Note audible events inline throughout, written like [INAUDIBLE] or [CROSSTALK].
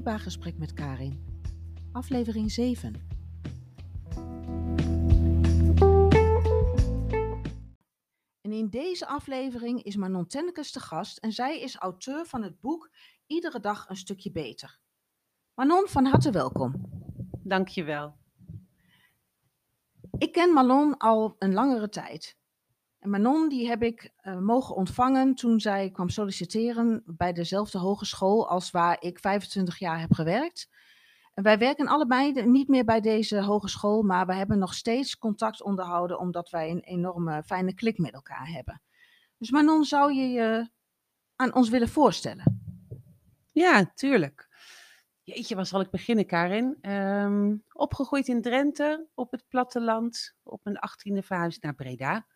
Dierbaar gesprek met Karin. Aflevering 7. En in deze aflevering is Manon Tennekes te gast en zij is auteur van het boek Iedere dag een stukje beter. Manon, van harte welkom. Dankjewel. Ik ken Manon al een langere tijd. En Manon die heb ik uh, mogen ontvangen toen zij kwam solliciteren bij dezelfde hogeschool als waar ik 25 jaar heb gewerkt. En wij werken allebei niet meer bij deze hogeschool, maar we hebben nog steeds contact onderhouden omdat wij een enorme fijne klik met elkaar hebben. Dus Manon, zou je je aan ons willen voorstellen? Ja, tuurlijk. Jeetje, waar zal ik beginnen, Karin? Um, opgegroeid in Drenthe, op het platteland, op mijn achttiende verhuisd naar Breda.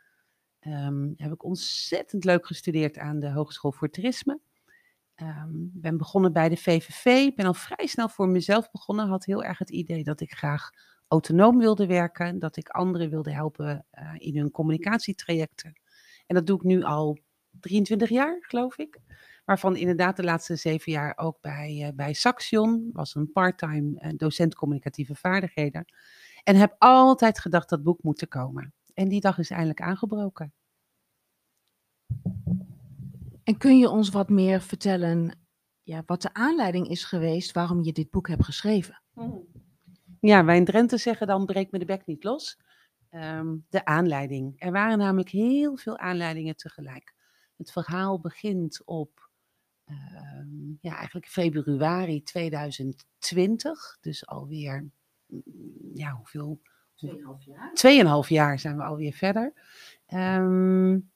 Um, heb ik ontzettend leuk gestudeerd aan de Hogeschool voor Toerisme. Um, ben begonnen bij de VVV, ben al vrij snel voor mezelf begonnen. Had heel erg het idee dat ik graag autonoom wilde werken, dat ik anderen wilde helpen uh, in hun communicatietrajecten. En dat doe ik nu al 23 jaar, geloof ik. Waarvan inderdaad de laatste zeven jaar ook bij, uh, bij Saxion, was een parttime uh, docent communicatieve vaardigheden. En heb altijd gedacht dat boek moet er komen. En die dag is eindelijk aangebroken. En kun je ons wat meer vertellen ja, wat de aanleiding is geweest waarom je dit boek hebt geschreven? Ja, wij in Drenthe zeggen dan breek me de bek niet los. Um, de aanleiding. Er waren namelijk heel veel aanleidingen tegelijk. Het verhaal begint op um, ja, eigenlijk februari 2020. Dus alweer, ja, hoeveel? Tweeënhalf jaar. Tweeënhalf jaar zijn we alweer verder. Um,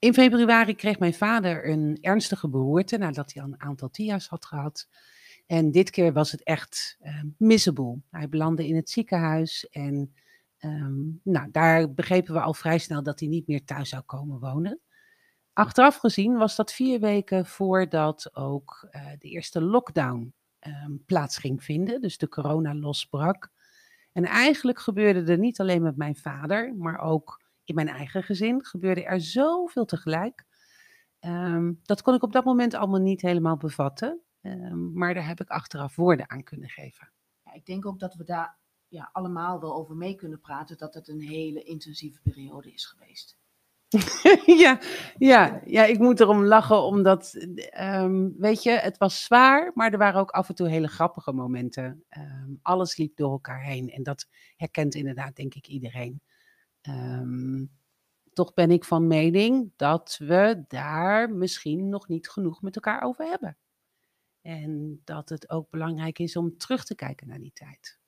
in februari kreeg mijn vader een ernstige beroerte nadat hij al een aantal TIA's had gehad. En dit keer was het echt uh, miserable. Hij belandde in het ziekenhuis en um, nou, daar begrepen we al vrij snel dat hij niet meer thuis zou komen wonen. Achteraf gezien was dat vier weken voordat ook uh, de eerste lockdown um, plaats ging vinden, dus de corona losbrak. En eigenlijk gebeurde er niet alleen met mijn vader, maar ook in mijn eigen gezin gebeurde er zoveel tegelijk. Um, dat kon ik op dat moment allemaal niet helemaal bevatten. Um, maar daar heb ik achteraf woorden aan kunnen geven. Ja, ik denk ook dat we daar ja, allemaal wel over mee kunnen praten. Dat het een hele intensieve periode is geweest. [LAUGHS] ja, ja, ja, ik moet erom lachen, omdat, um, weet je, het was zwaar, maar er waren ook af en toe hele grappige momenten. Um, alles liep door elkaar heen en dat herkent inderdaad, denk ik, iedereen. Um, toch ben ik van mening dat we daar misschien nog niet genoeg met elkaar over hebben. En dat het ook belangrijk is om terug te kijken naar die tijd.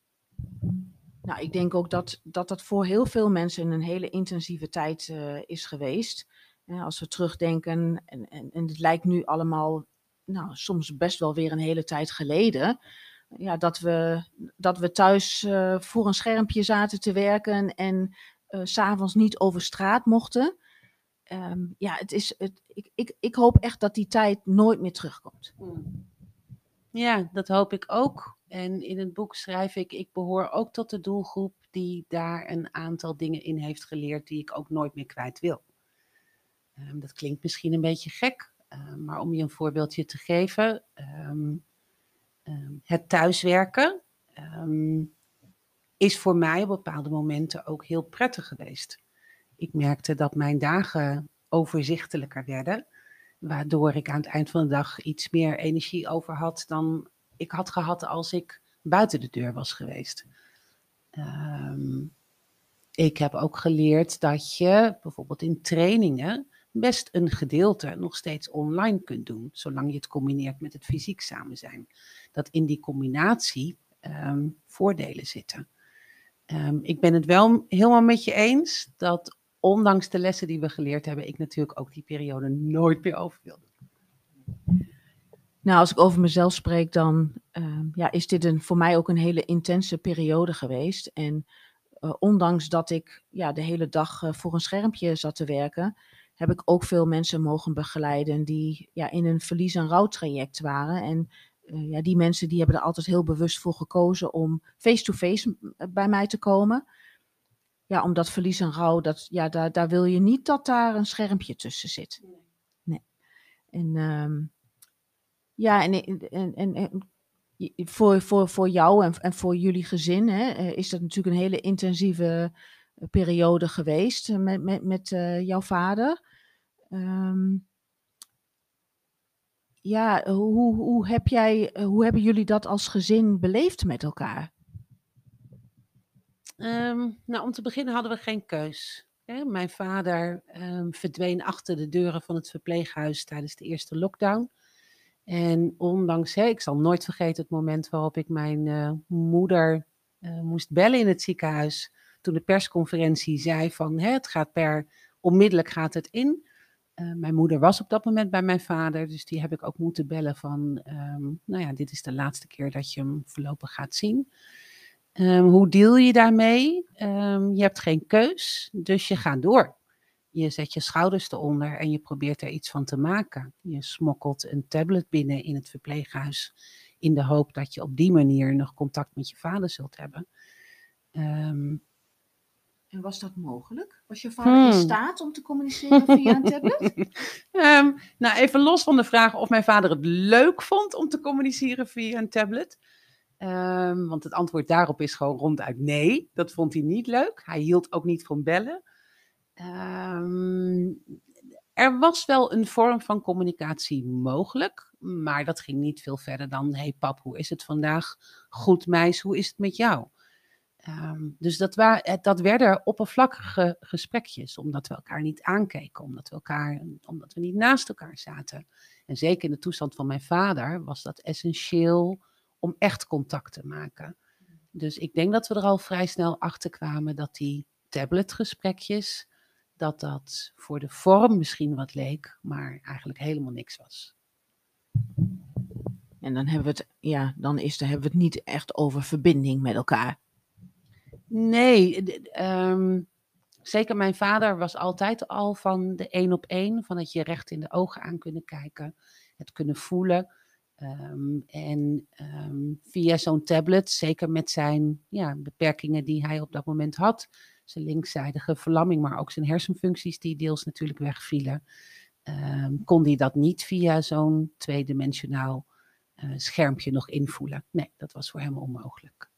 Nou, ik denk ook dat dat, dat voor heel veel mensen een hele intensieve tijd uh, is geweest. Uh, als we terugdenken, en, en, en het lijkt nu allemaal, nou, soms best wel weer een hele tijd geleden. Ja, dat we, dat we thuis uh, voor een schermpje zaten te werken en uh, s'avonds niet over straat mochten. Um, ja, het is, het, ik, ik, ik hoop echt dat die tijd nooit meer terugkomt. Hmm. Ja, dat hoop ik ook. En in het boek schrijf ik, ik behoor ook tot de doelgroep die daar een aantal dingen in heeft geleerd die ik ook nooit meer kwijt wil. Um, dat klinkt misschien een beetje gek, um, maar om je een voorbeeldje te geven, um, het thuiswerken is voor mij op bepaalde momenten ook heel prettig geweest. Ik merkte dat mijn dagen overzichtelijker werden, waardoor ik aan het eind van de dag iets meer energie over had dan ik had gehad als ik buiten de deur was geweest. Um, ik heb ook geleerd dat je bijvoorbeeld in trainingen best een gedeelte nog steeds online kunt doen, zolang je het combineert met het fysiek samen zijn. Dat in die combinatie um, voordelen zitten. Um, ik ben het wel helemaal met je eens dat ondanks de lessen die we geleerd hebben, ik natuurlijk ook die periode nooit meer over wilde. Nou, als ik over mezelf spreek, dan uh, ja, is dit een, voor mij ook een hele intense periode geweest. En uh, ondanks dat ik ja, de hele dag uh, voor een schermpje zat te werken, heb ik ook veel mensen mogen begeleiden die ja, in een verlies- en rouwtraject waren. En uh, ja, die mensen die hebben er altijd heel bewust voor gekozen om face-to-face -face bij mij te komen. Ja, omdat verlies en rouw, dat, ja, daar, daar wil je niet dat daar een schermpje tussen zit. Nee. En um, ja, en, en, en, en, voor, voor, voor jou en, en voor jullie gezin hè, eh, is dat natuurlijk een hele intensieve eh, periode geweest eh, met, met, met eh, jouw vader. Ehm, ja, hoe, hoe, hoe, heb jij, eh, hoe hebben jullie dat als gezin beleefd met elkaar? Ehm, nou, om te beginnen hadden we geen keus. Hè. Mijn vader ehm, verdween achter de deuren van het verpleeghuis tijdens de eerste lockdown. En ondanks, hè, ik zal nooit vergeten het moment waarop ik mijn eh, moeder eh, moest bellen in het ziekenhuis. Toen de persconferentie zei van hè, het gaat per, onmiddellijk gaat het in. Eh, mijn moeder was op dat moment bij mijn vader, dus die heb ik ook moeten bellen van, ehm, nou ja, dit is de laatste keer dat je hem voorlopig gaat zien. Ehm, hoe deal je daarmee? Ehm, je hebt geen keus, dus je gaat door. Je zet je schouders eronder en je probeert er iets van te maken. Je smokkelt een tablet binnen in het verpleeghuis in de hoop dat je op die manier nog contact met je vader zult hebben. Ehm, En was dat mogelijk? Was je vader in Hmm. staat om te communiceren via een tablet? [LAUGHS] Ehm, nou, even los van de vraag of mijn vader het leuk vond om te communiceren via een tablet. Ehm, want het antwoord daarop is gewoon ronduit nee. Dat vond hij niet leuk. Hij hield ook niet van bellen. Ehm, er was wel een vorm van communicatie mogelijk, maar dat ging niet veel verder dan: hey pap, hoe is het vandaag? Goed meis, hoe is het met jou? Ehm, dus dat, wa- eh, dat werden oppervlakkige gesprekjes, omdat we elkaar niet aankeken, omdat we, elkaar, omdat we niet naast elkaar zaten. En zeker in de toestand van mijn vader was dat essentieel om echt contact te maken. Dus ik denk dat we er al vrij snel achter kwamen dat die tabletgesprekjes, dat dat voor de vorm misschien wat leek, maar eigenlijk helemaal niks was. En dan hebben we het, ja, dan is er, hebben we het niet echt over verbinding met elkaar. Nee, ehm, zeker mijn vader was altijd al van de één op één, van het je recht in de ogen aan kunnen kijken, het kunnen voelen. Ehm, en ehm, via zo'n tablet, zeker met zijn ja, beperkingen die hij op dat moment had, zijn linkzijdige verlamming, maar ook zijn hersenfuncties die deels natuurlijk wegvielen, kon hij dat niet via zo'n tweedimensionaal eh, schermpje nog invoelen. Nee, dat was voor hem onmogelijk.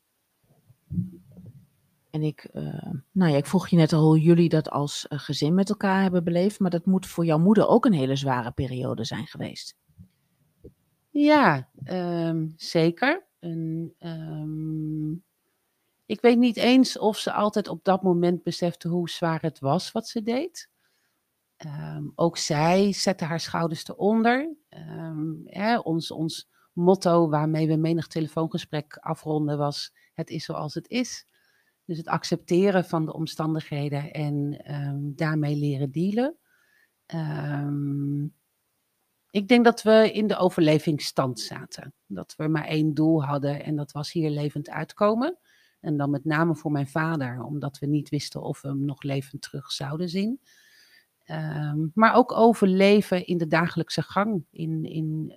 En ik, eh, nou ja, ik vroeg je net al hoe jullie dat als eh, gezin met elkaar hebben beleefd, maar dat moet voor jouw moeder ook een hele zware periode zijn geweest. Ja, ehm, zeker. Ehm, ik weet niet eens of ze altijd op dat moment besefte hoe zwaar het was wat ze deed. Ehm, ook zij zette haar schouders eronder. Hè, ons, ons motto waarmee we menig telefoongesprek afronden was: het is zoals het is. Dus het accepteren van de omstandigheden en ehm, daarmee leren dealen. Ehm, ik denk dat we in de overlevingsstand zaten. Dat we maar één doel hadden en dat was hier levend uitkomen. En dan met name voor mijn vader, omdat we niet wisten of we hem nog levend terug zouden zien. Ehm, maar ook overleven in de dagelijkse gang. In, in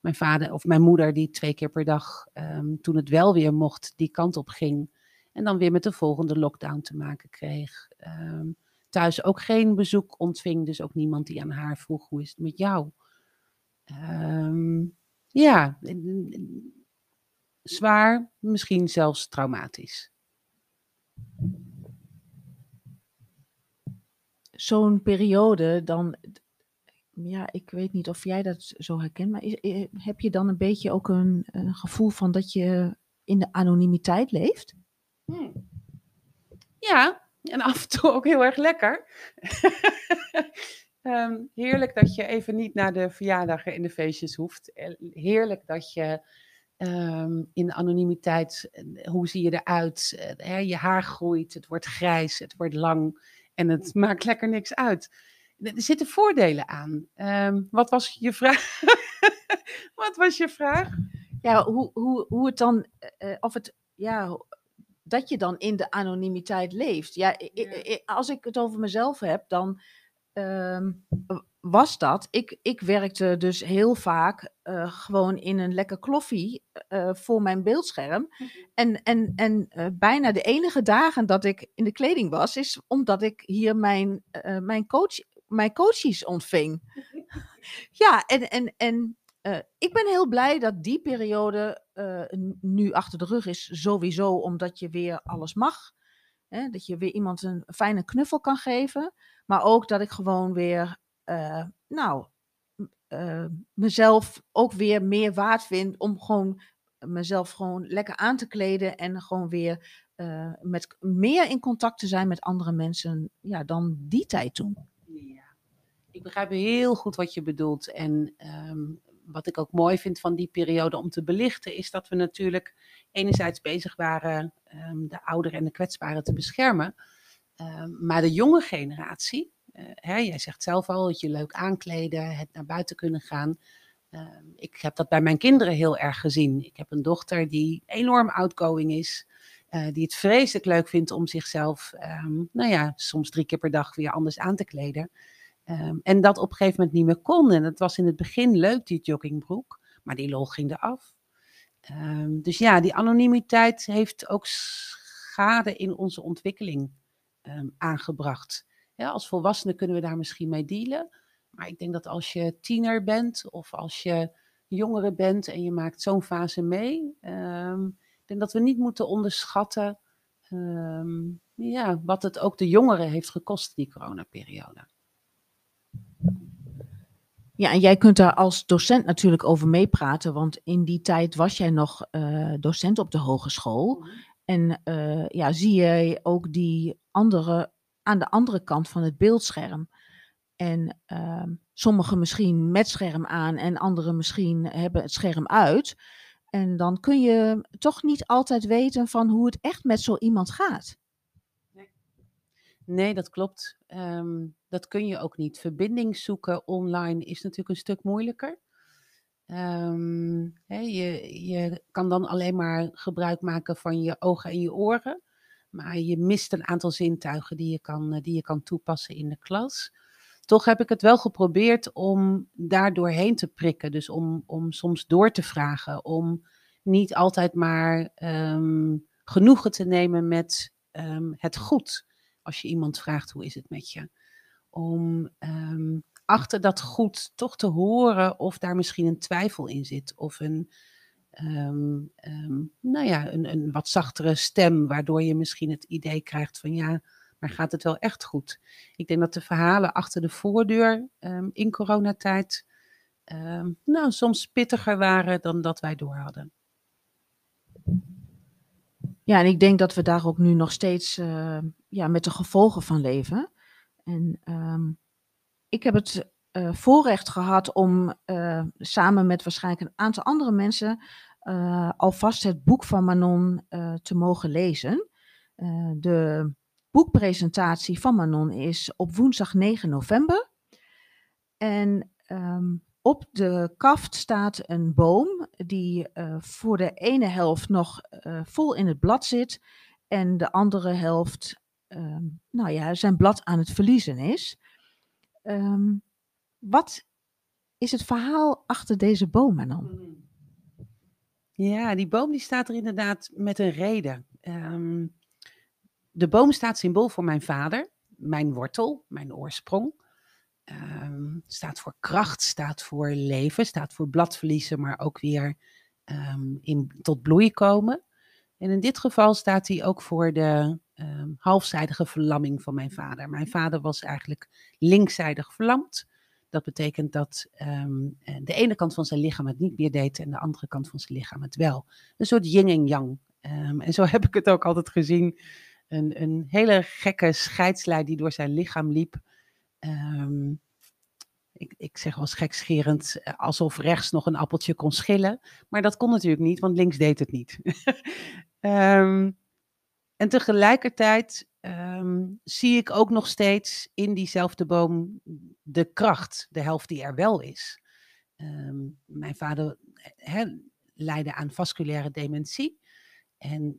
mijn vader of mijn moeder, die twee keer per dag, toen het wel weer mocht, die kant op ging. En dan weer met de volgende lockdown te maken kreeg. Ehm, thuis ook geen bezoek ontving, dus ook niemand die aan haar vroeg: hoe is het met jou? Ehm, ja, zwaar, misschien zelfs traumatisch. Zo'n periode, dan, ja, ik weet niet of jij dat zo herkent, maar eh, heb je dan een beetje ook een gevoel van dat je in de anonimiteit leeft? Hmm. Ja, en af en toe ook heel erg lekker. [LAUGHS] Ehm, heerlijk dat je even niet naar de verjaardagen en de feestjes hoeft. Heerlijk dat je ehm, in de anonimiteit, eh, hoe zie je eruit? Eh, hè, je haar groeit, het wordt grijs, het wordt lang en het [LAUGHS] maakt lekker niks uit. Er zitten voordelen aan. Ehm, wat was je vraag? [LAUGHS] wat was je vraag? Ja, hoe, hoe, hoe het dan, eh, of het, ja, dat je dan in de anonimiteit leeft. Ja, als ik het over mezelf heb, dan ehm, was dat. Ik, ik werkte dus heel vaak eh, gewoon in een lekker kloffie eh, voor mijn beeldscherm. En, en, en eh, bijna de enige dagen dat ik in de kleding was, is omdat ik hier mijn, eh, mijn, coach, mijn coaches ontving. [LAUGHS] ja, en, en, en eh, ik ben heel blij dat die periode eh, nu achter de rug is. Sowieso omdat je weer alles mag. Hè? Dat je weer iemand een fijne knuffel kan geven. Maar ook dat ik gewoon weer, eh, nou, eh, mezelf ook weer meer waard vind om gewoon mezelf gewoon lekker aan te kleden en gewoon weer met meer in contact te zijn met andere mensen ja, dan die tijd toen. Ik begrijp heel goed wat je bedoelt. En ehm, wat ik ook mooi vind van die periode om te belichten, is dat we natuurlijk enerzijds bezig waren ehm, de ouderen en de kwetsbaren te beschermen. Ehm, maar de jonge generatie, eh, hè, jij zegt zelf al, het je leuk aankleden, het naar buiten kunnen gaan. Ehm, ik heb dat bij mijn kinderen heel erg gezien. Ik heb een dochter die enorm outgoing is. eh, die het vreselijk leuk vindt om zichzelf, nou ja, soms drie keer per dag weer anders aan te kleden. Ehm, en dat op een gegeven moment niet meer kon. En het was in het begin leuk, die joggingbroek, maar die lol ging eraf. Ehm, dus ja, die anonimiteit heeft ook schade in onze ontwikkeling ehm, aangebracht. Ja, als volwassenen kunnen we daar misschien mee dealen. Maar ik denk dat als je tiener bent of als je jongere bent en je maakt zo'n fase mee, ik denk dat we niet moeten onderschatten ja, wat het ook de jongeren heeft gekost, die coronaperiode. Ja, en jij kunt daar als docent natuurlijk over meepraten, want in die tijd was jij nog eh, docent op de hogeschool. En eh, ja, zie jij ook die andere, aan de andere kant van het beeldscherm. En ehm, sommigen misschien met scherm aan en anderen misschien hebben het scherm uit. En dan kun je toch niet altijd weten van hoe het echt met zo iemand gaat. Nee, dat klopt. Ehm, dat kun je ook niet. Verbinding zoeken online is natuurlijk een stuk moeilijker. Ehm, je, je kan dan alleen maar gebruik maken van je ogen en je oren. Maar je mist een aantal zintuigen die je kan, eh, die je kan toepassen in de klas. Toch heb ik het wel geprobeerd om daar doorheen te prikken. Dus om, om soms door te vragen. Om niet altijd maar ehm, genoegen te nemen met het goed als je iemand vraagt hoe is het met je. Om ehm, achter dat goed toch te horen of daar misschien een twijfel in zit. Of een, ehm, ehm, nou ja, een, een wat zachtere stem, waardoor je misschien het idee krijgt van ja, maar gaat het wel echt goed? Ik denk dat de verhalen achter de voordeur in coronatijd nou, soms pittiger waren dan dat wij door hadden. Ja, en ik denk dat we daar ook nu nog steeds eh, ja, met de gevolgen van leven. En ehm, ik heb het eh, voorrecht gehad om eh, samen met waarschijnlijk een aantal andere mensen alvast het boek van Manon te mogen lezen. De boekpresentatie van Manon is op woensdag 9 november. En ehm, op de kaft staat een boom die eh, voor de ene helft nog eh, vol in het blad zit en de andere helft, ehm, nou ja, zijn blad aan het verliezen is. Ehm, wat is het verhaal achter deze boom, Manon? Ja, die boom die staat er inderdaad met een reden. Ehm, de boom staat symbool voor mijn vader, mijn wortel, mijn oorsprong. Ehm, staat voor kracht, staat voor leven, staat voor bladverliezen, maar ook weer ehm, in, tot bloei komen. En in dit geval staat hij ook voor de ehm, halfzijdige verlamming van mijn vader. Mijn vader was eigenlijk linkszijdig verlamd. Dat betekent dat eh, de ene kant van zijn lichaam het niet meer deed en de andere kant van zijn lichaam het wel. Een soort yin en yang. En zo [LAUGHS] heb ik het ook altijd gezien. Een, een hele gekke scheidslijn die door zijn lichaam liep. Ehm, ik, ik zeg wel gekscherend, eh, alsof rechts nog een appeltje kon schillen. Maar dat kon natuurlijk niet, want links deed het niet. [LAUGHS] Ehm, en tegelijkertijd ehm, zie ik ook nog steeds in diezelfde boom de kracht, de helft die er wel is. Mijn vader hè, leidde aan vasculaire dementie. En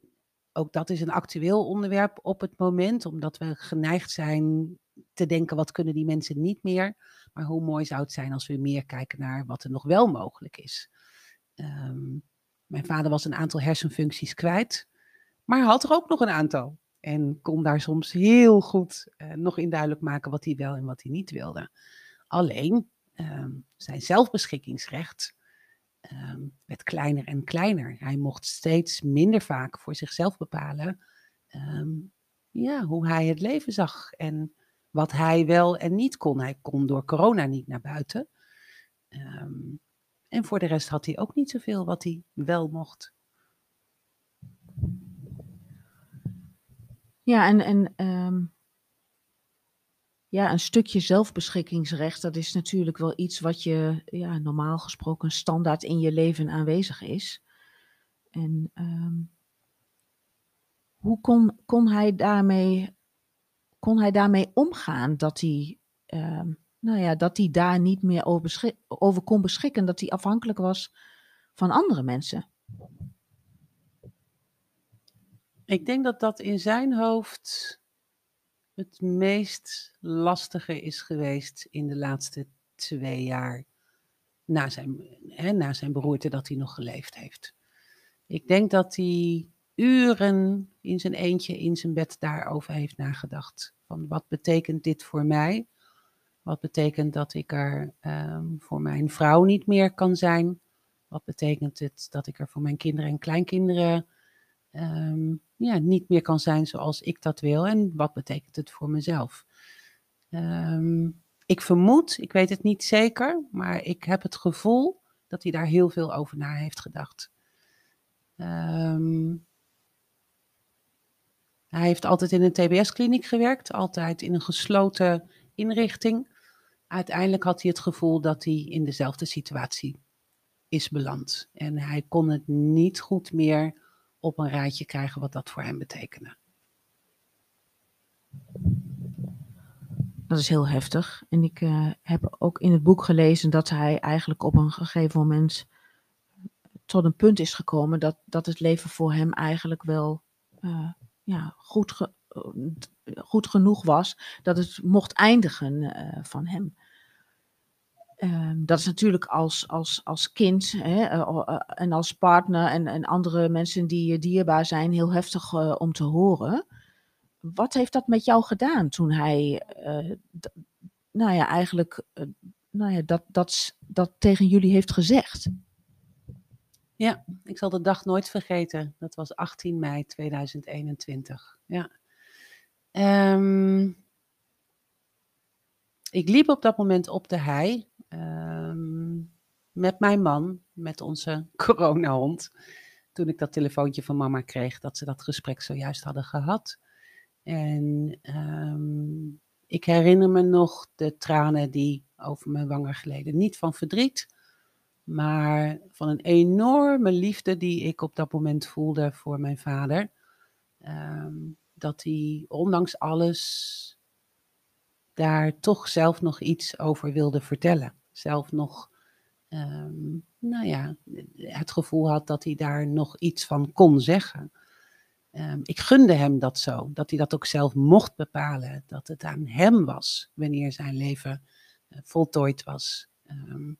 ook dat is een actueel onderwerp op het moment, omdat we geneigd zijn te denken, wat kunnen die mensen niet meer? Maar hoe mooi zou het zijn als we meer kijken naar wat er nog wel mogelijk is. Ehm, mijn vader was een aantal hersenfuncties kwijt, maar had er ook nog een aantal. En kon daar soms heel goed eh, nog in duidelijk maken wat hij wel en wat hij niet wilde. Alleen ehm, zijn zelfbeschikkingsrecht ehm, werd kleiner en kleiner. Hij mocht steeds minder vaak voor zichzelf bepalen ehm, ja, hoe hij het leven zag en wat hij wel en niet kon. Hij kon door corona niet naar buiten. Ehm, en voor de rest had hij ook niet zoveel wat hij wel mocht. Ja, en, en ja, een stukje zelfbeschikkingsrecht, dat is natuurlijk wel iets wat je ja, normaal gesproken standaard in je leven aanwezig is. En ehm, hoe kon, kon, hij daarmee, kon hij daarmee omgaan dat hij, ehm, nou ja, dat hij daar niet meer over, over kon beschikken, dat hij afhankelijk was van andere mensen? Ik denk dat dat in zijn hoofd het meest lastige is geweest in de laatste twee jaar na zijn, hè, na zijn beroerte dat hij nog geleefd heeft. Ik denk dat hij uren in zijn eentje in zijn bed daarover heeft nagedacht. Van wat betekent dit voor mij? Wat betekent dat ik er ehm, voor mijn vrouw niet meer kan zijn? Wat betekent het dat ik er voor mijn kinderen en kleinkinderen um, ja, niet meer kan zijn zoals ik dat wil. En wat betekent het voor mezelf? Ehm, ik vermoed, ik weet het niet zeker, maar ik heb het gevoel dat hij daar heel veel over na heeft gedacht. Um, hij heeft altijd in een TBS-kliniek gewerkt, altijd in een gesloten inrichting. Uiteindelijk had hij het gevoel dat hij in dezelfde situatie is beland. En hij kon het niet goed meer op een rijtje krijgen wat dat voor hem betekende. Dat is heel heftig. En ik uh, heb ook in het boek gelezen dat hij eigenlijk op een gegeven moment tot een punt is gekomen dat, dat het leven voor hem eigenlijk wel uh, ja, goed, ge, uh, goed genoeg was. Dat het mocht eindigen van hem. Ehm, dat is natuurlijk als, als, als kind hè, eh, eh, en als partner en, en andere mensen die je dierbaar zijn heel heftig om te horen. Wat heeft dat met jou gedaan toen hij, nou ja, eigenlijk nou ja, dat, dat, dat tegen jullie heeft gezegd? Ja, ik zal de dag nooit vergeten. Dat was 18 mei 2021. Ja. Um, ik liep op dat moment op de hei Ehm, met mijn man, met onze [LAUGHS] coronahond. Toen ik dat telefoontje van mama kreeg dat ze dat gesprek zojuist hadden gehad. En um, ik herinner me nog de tranen die over mijn wangen gleden. Niet van verdriet, maar van een enorme liefde die ik op dat moment voelde voor mijn vader. Um, dat hij ondanks alles daar toch zelf nog iets over wilde vertellen. Zelf nog, um, nou ja, het gevoel had dat hij daar nog iets van kon zeggen. Um, ik gunde hem dat zo, dat hij dat ook zelf mocht bepalen. Dat het aan hem was wanneer zijn leven uh, voltooid was. Um,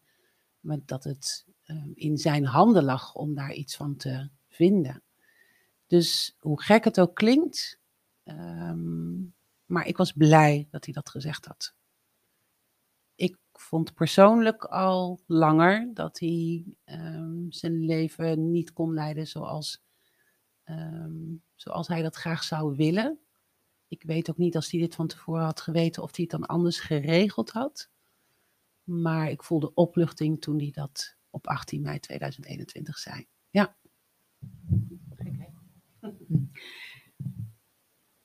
maar dat het in zijn handen lag om daar iets van te vinden. Dus hoe gek het ook klinkt, maar ik was blij dat hij dat gezegd had. Ik vond persoonlijk al langer dat hij um, zijn leven niet kon leiden zoals, um, zoals hij dat graag zou willen. Ik weet ook niet als hij dit van tevoren had geweten of hij het dan anders geregeld had. Maar ik voelde opluchting toen hij dat op 18 mei 2021 zei. Ja. [LAUGHS]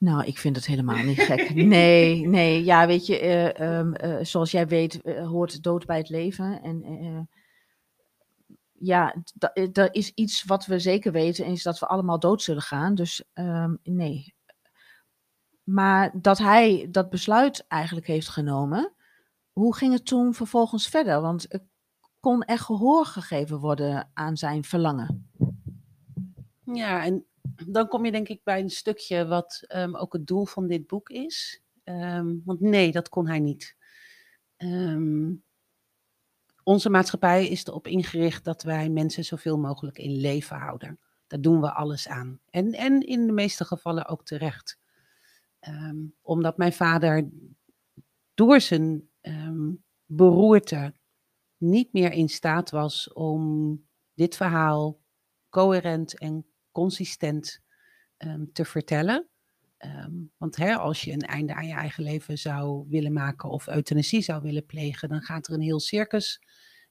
Nou, ik vind het helemaal niet gek. [LAUGHS] Nee, nee, ja, weet je, uh, um, uh, zoals jij weet, uh, hoort dood bij het leven. En ja, er is iets wat we zeker weten, is dat we allemaal dood zullen gaan. Dus um, nee. Maar dat hij dat besluit eigenlijk heeft genomen, hoe ging het toen vervolgens verder? Want kon er gehoor gegeven worden aan zijn verlangen? Ja, en dan kom je denk ik bij een stukje wat um, ook het doel van dit boek is. Um, want nee, dat kon hij niet. Um, onze maatschappij is erop ingericht dat wij mensen zoveel mogelijk in leven houden. Daar doen we alles aan. En, en in de meeste gevallen ook terecht. omdat mijn vader door zijn beroerte niet meer in staat was om dit verhaal coherent en consistent ehm, te vertellen. Ehm, want hè, als je een einde aan je eigen leven zou willen maken of euthanasie zou willen plegen, dan gaat er een heel circus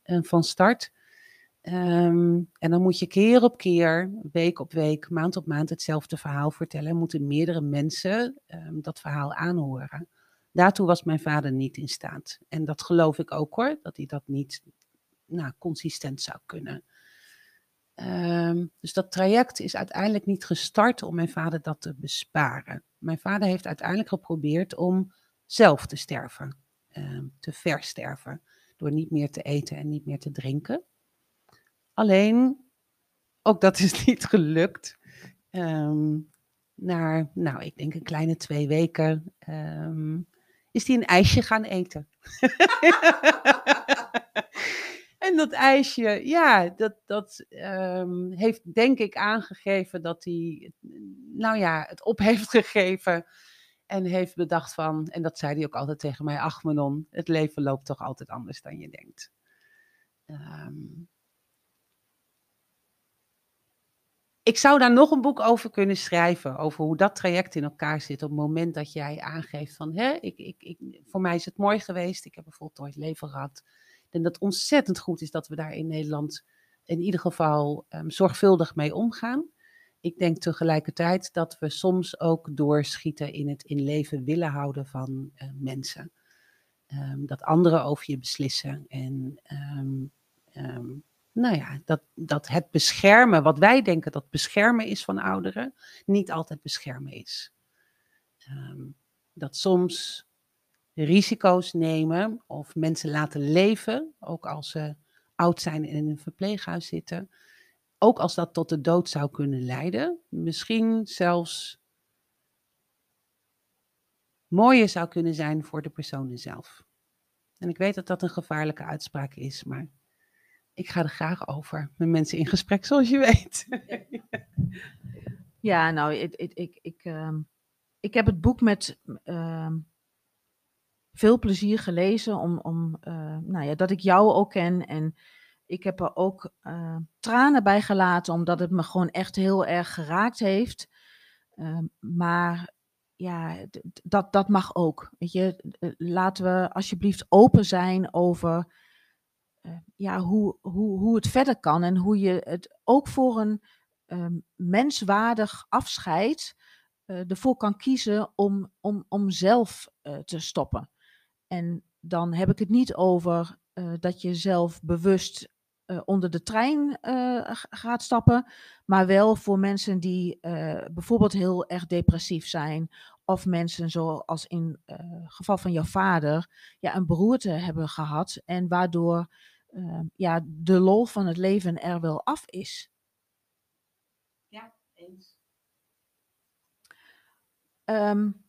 uh, van start. Ehm, en dan moet je keer op keer, week op week, maand op maand hetzelfde verhaal vertellen. En moeten meerdere mensen dat verhaal aanhoren. Daartoe was mijn vader niet in staat. En dat geloof ik ook hoor, dat hij dat niet nou, consistent zou kunnen. Um, dus dat traject is uiteindelijk niet gestart om mijn vader dat te besparen. Mijn vader heeft uiteindelijk geprobeerd om zelf te sterven, te versterven, door niet meer te eten en niet meer te drinken. Alleen, ook dat is [LAUGHS] niet gelukt. Um, na, nou, ik denk een kleine twee weken, is hij een ijsje gaan eten. [LAUGHS] [LAUGHS] en dat ijsje, ja, dat, dat um, heeft denk ik aangegeven dat hij, nou ja, het op [LAUGHS] heeft gegeven. En heeft bedacht van, en dat zei hij ook altijd tegen mij, ach Manon, het leven loopt toch altijd anders dan je denkt. Um, ik zou daar nog een boek over kunnen schrijven. Over hoe dat traject in elkaar zit. Op het moment dat jij aangeeft van. Hè, ik, ik, ik, voor mij is het mooi geweest. Ik heb een voltooid leven gehad. En dat het ontzettend goed is dat we daar in Nederland. in ieder geval um, zorgvuldig mee omgaan. Ik denk tegelijkertijd dat we soms ook doorschieten in het in leven willen houden van uh, mensen. Um, dat anderen over je beslissen. En um, nou ja, dat, dat het beschermen, wat wij denken dat beschermen is van ouderen, niet altijd beschermen is. Dat soms risico's nemen of mensen laten leven, ook als ze oud zijn en in een verpleeghuis zitten, ook als dat tot de dood zou kunnen leiden, misschien zelfs mooier zou kunnen zijn voor de personen zelf. En ik weet dat dat een gevaarlijke uitspraak is, maar ik ga er graag over met mensen in gesprek, zoals je weet. [LAUGHS] ja, nou, ik, ik, ik, ik, uh, ik heb het boek met uh, veel plezier gelezen, om, om uh, nou ja, dat ik jou ook ken. En ik heb er ook eh, tranen bij gelaten, omdat het me gewoon echt heel erg geraakt heeft. Ehm, maar ja, dat, dat mag ook. Weet je, laten we alsjeblieft open zijn over ja, hoe, hoe, hoe het verder kan en hoe je het ook voor een um, menswaardig afscheid ervoor kan kiezen om, om, om zelf te stoppen. En dan heb ik het niet over dat je zelf bewust onder de trein gaat stappen, maar wel voor mensen die bijvoorbeeld heel erg depressief zijn of mensen zoals in het geval van jouw vader ja, een beroerte hebben gehad en waardoor uh, ja, de lol van het leven er wel af is. Ja, eens. Um, ik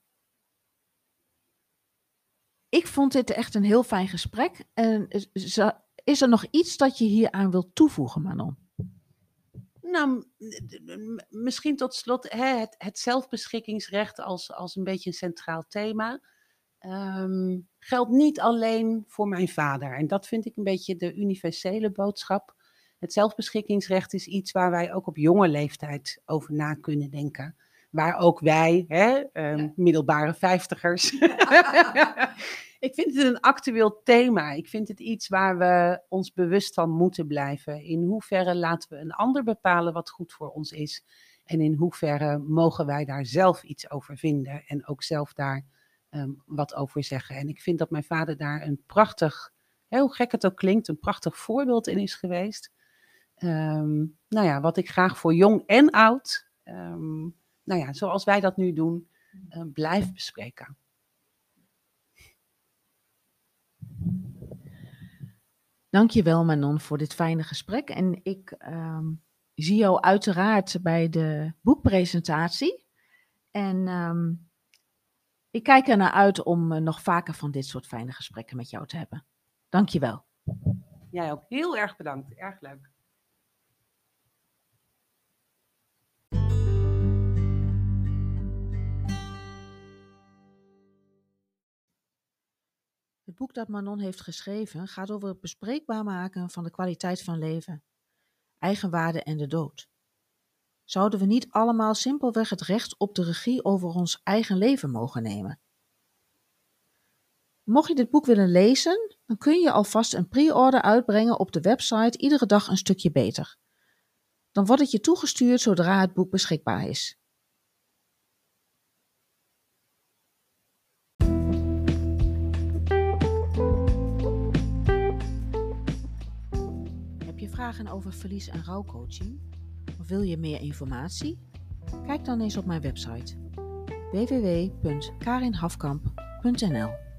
vond dit echt een heel fijn gesprek. En is er nog iets dat je hier aan wilt toevoegen, Manon? Nou, misschien tot slot hè, het, zelfbeschikkingsrecht als, als een beetje een centraal thema. Um, geldt niet alleen voor mijn vader. En dat vind ik een beetje de universele boodschap. Het zelfbeschikkingsrecht is iets waar wij ook op jonge leeftijd over na kunnen denken. Waar ook wij, hè, um, middelbare vijftigers. [LAUGHS] ik vind het een actueel thema. Ik vind het iets waar we ons bewust van moeten blijven. In hoeverre laten we een ander bepalen wat goed voor ons is. En in hoeverre mogen wij daar zelf iets over vinden. En ook zelf daar um, wat over zeggen. En ik vind dat mijn vader daar een prachtig, heel gek het ook klinkt, een prachtig voorbeeld in is geweest. Um, nou ja, wat ik graag voor jong en oud, um, nou ja, zoals wij dat nu doen, uh, blijf bespreken. Dankjewel Manon voor dit fijne gesprek. En ik um, zie jou uiteraard bij de boekpresentatie. En um, ik kijk er naar uit om uh, nog vaker van dit soort fijne gesprekken met jou te hebben. Dankjewel. Jij ook heel erg bedankt. Erg leuk. Boek dat Manon heeft geschreven gaat over het bespreekbaar maken van de kwaliteit van leven. eigenwaarde en de dood. Zouden we niet allemaal simpelweg het recht op de regie over ons eigen leven mogen nemen? Mocht je dit boek willen lezen, dan kun je alvast een pre-order uitbrengen op de website Iedere dag een stukje beter. Dan wordt het je toegestuurd zodra het boek beschikbaar is. Vragen over verlies- en rouwcoaching? Of wil je meer informatie? Kijk dan eens op mijn website www.karinhafkamp.nl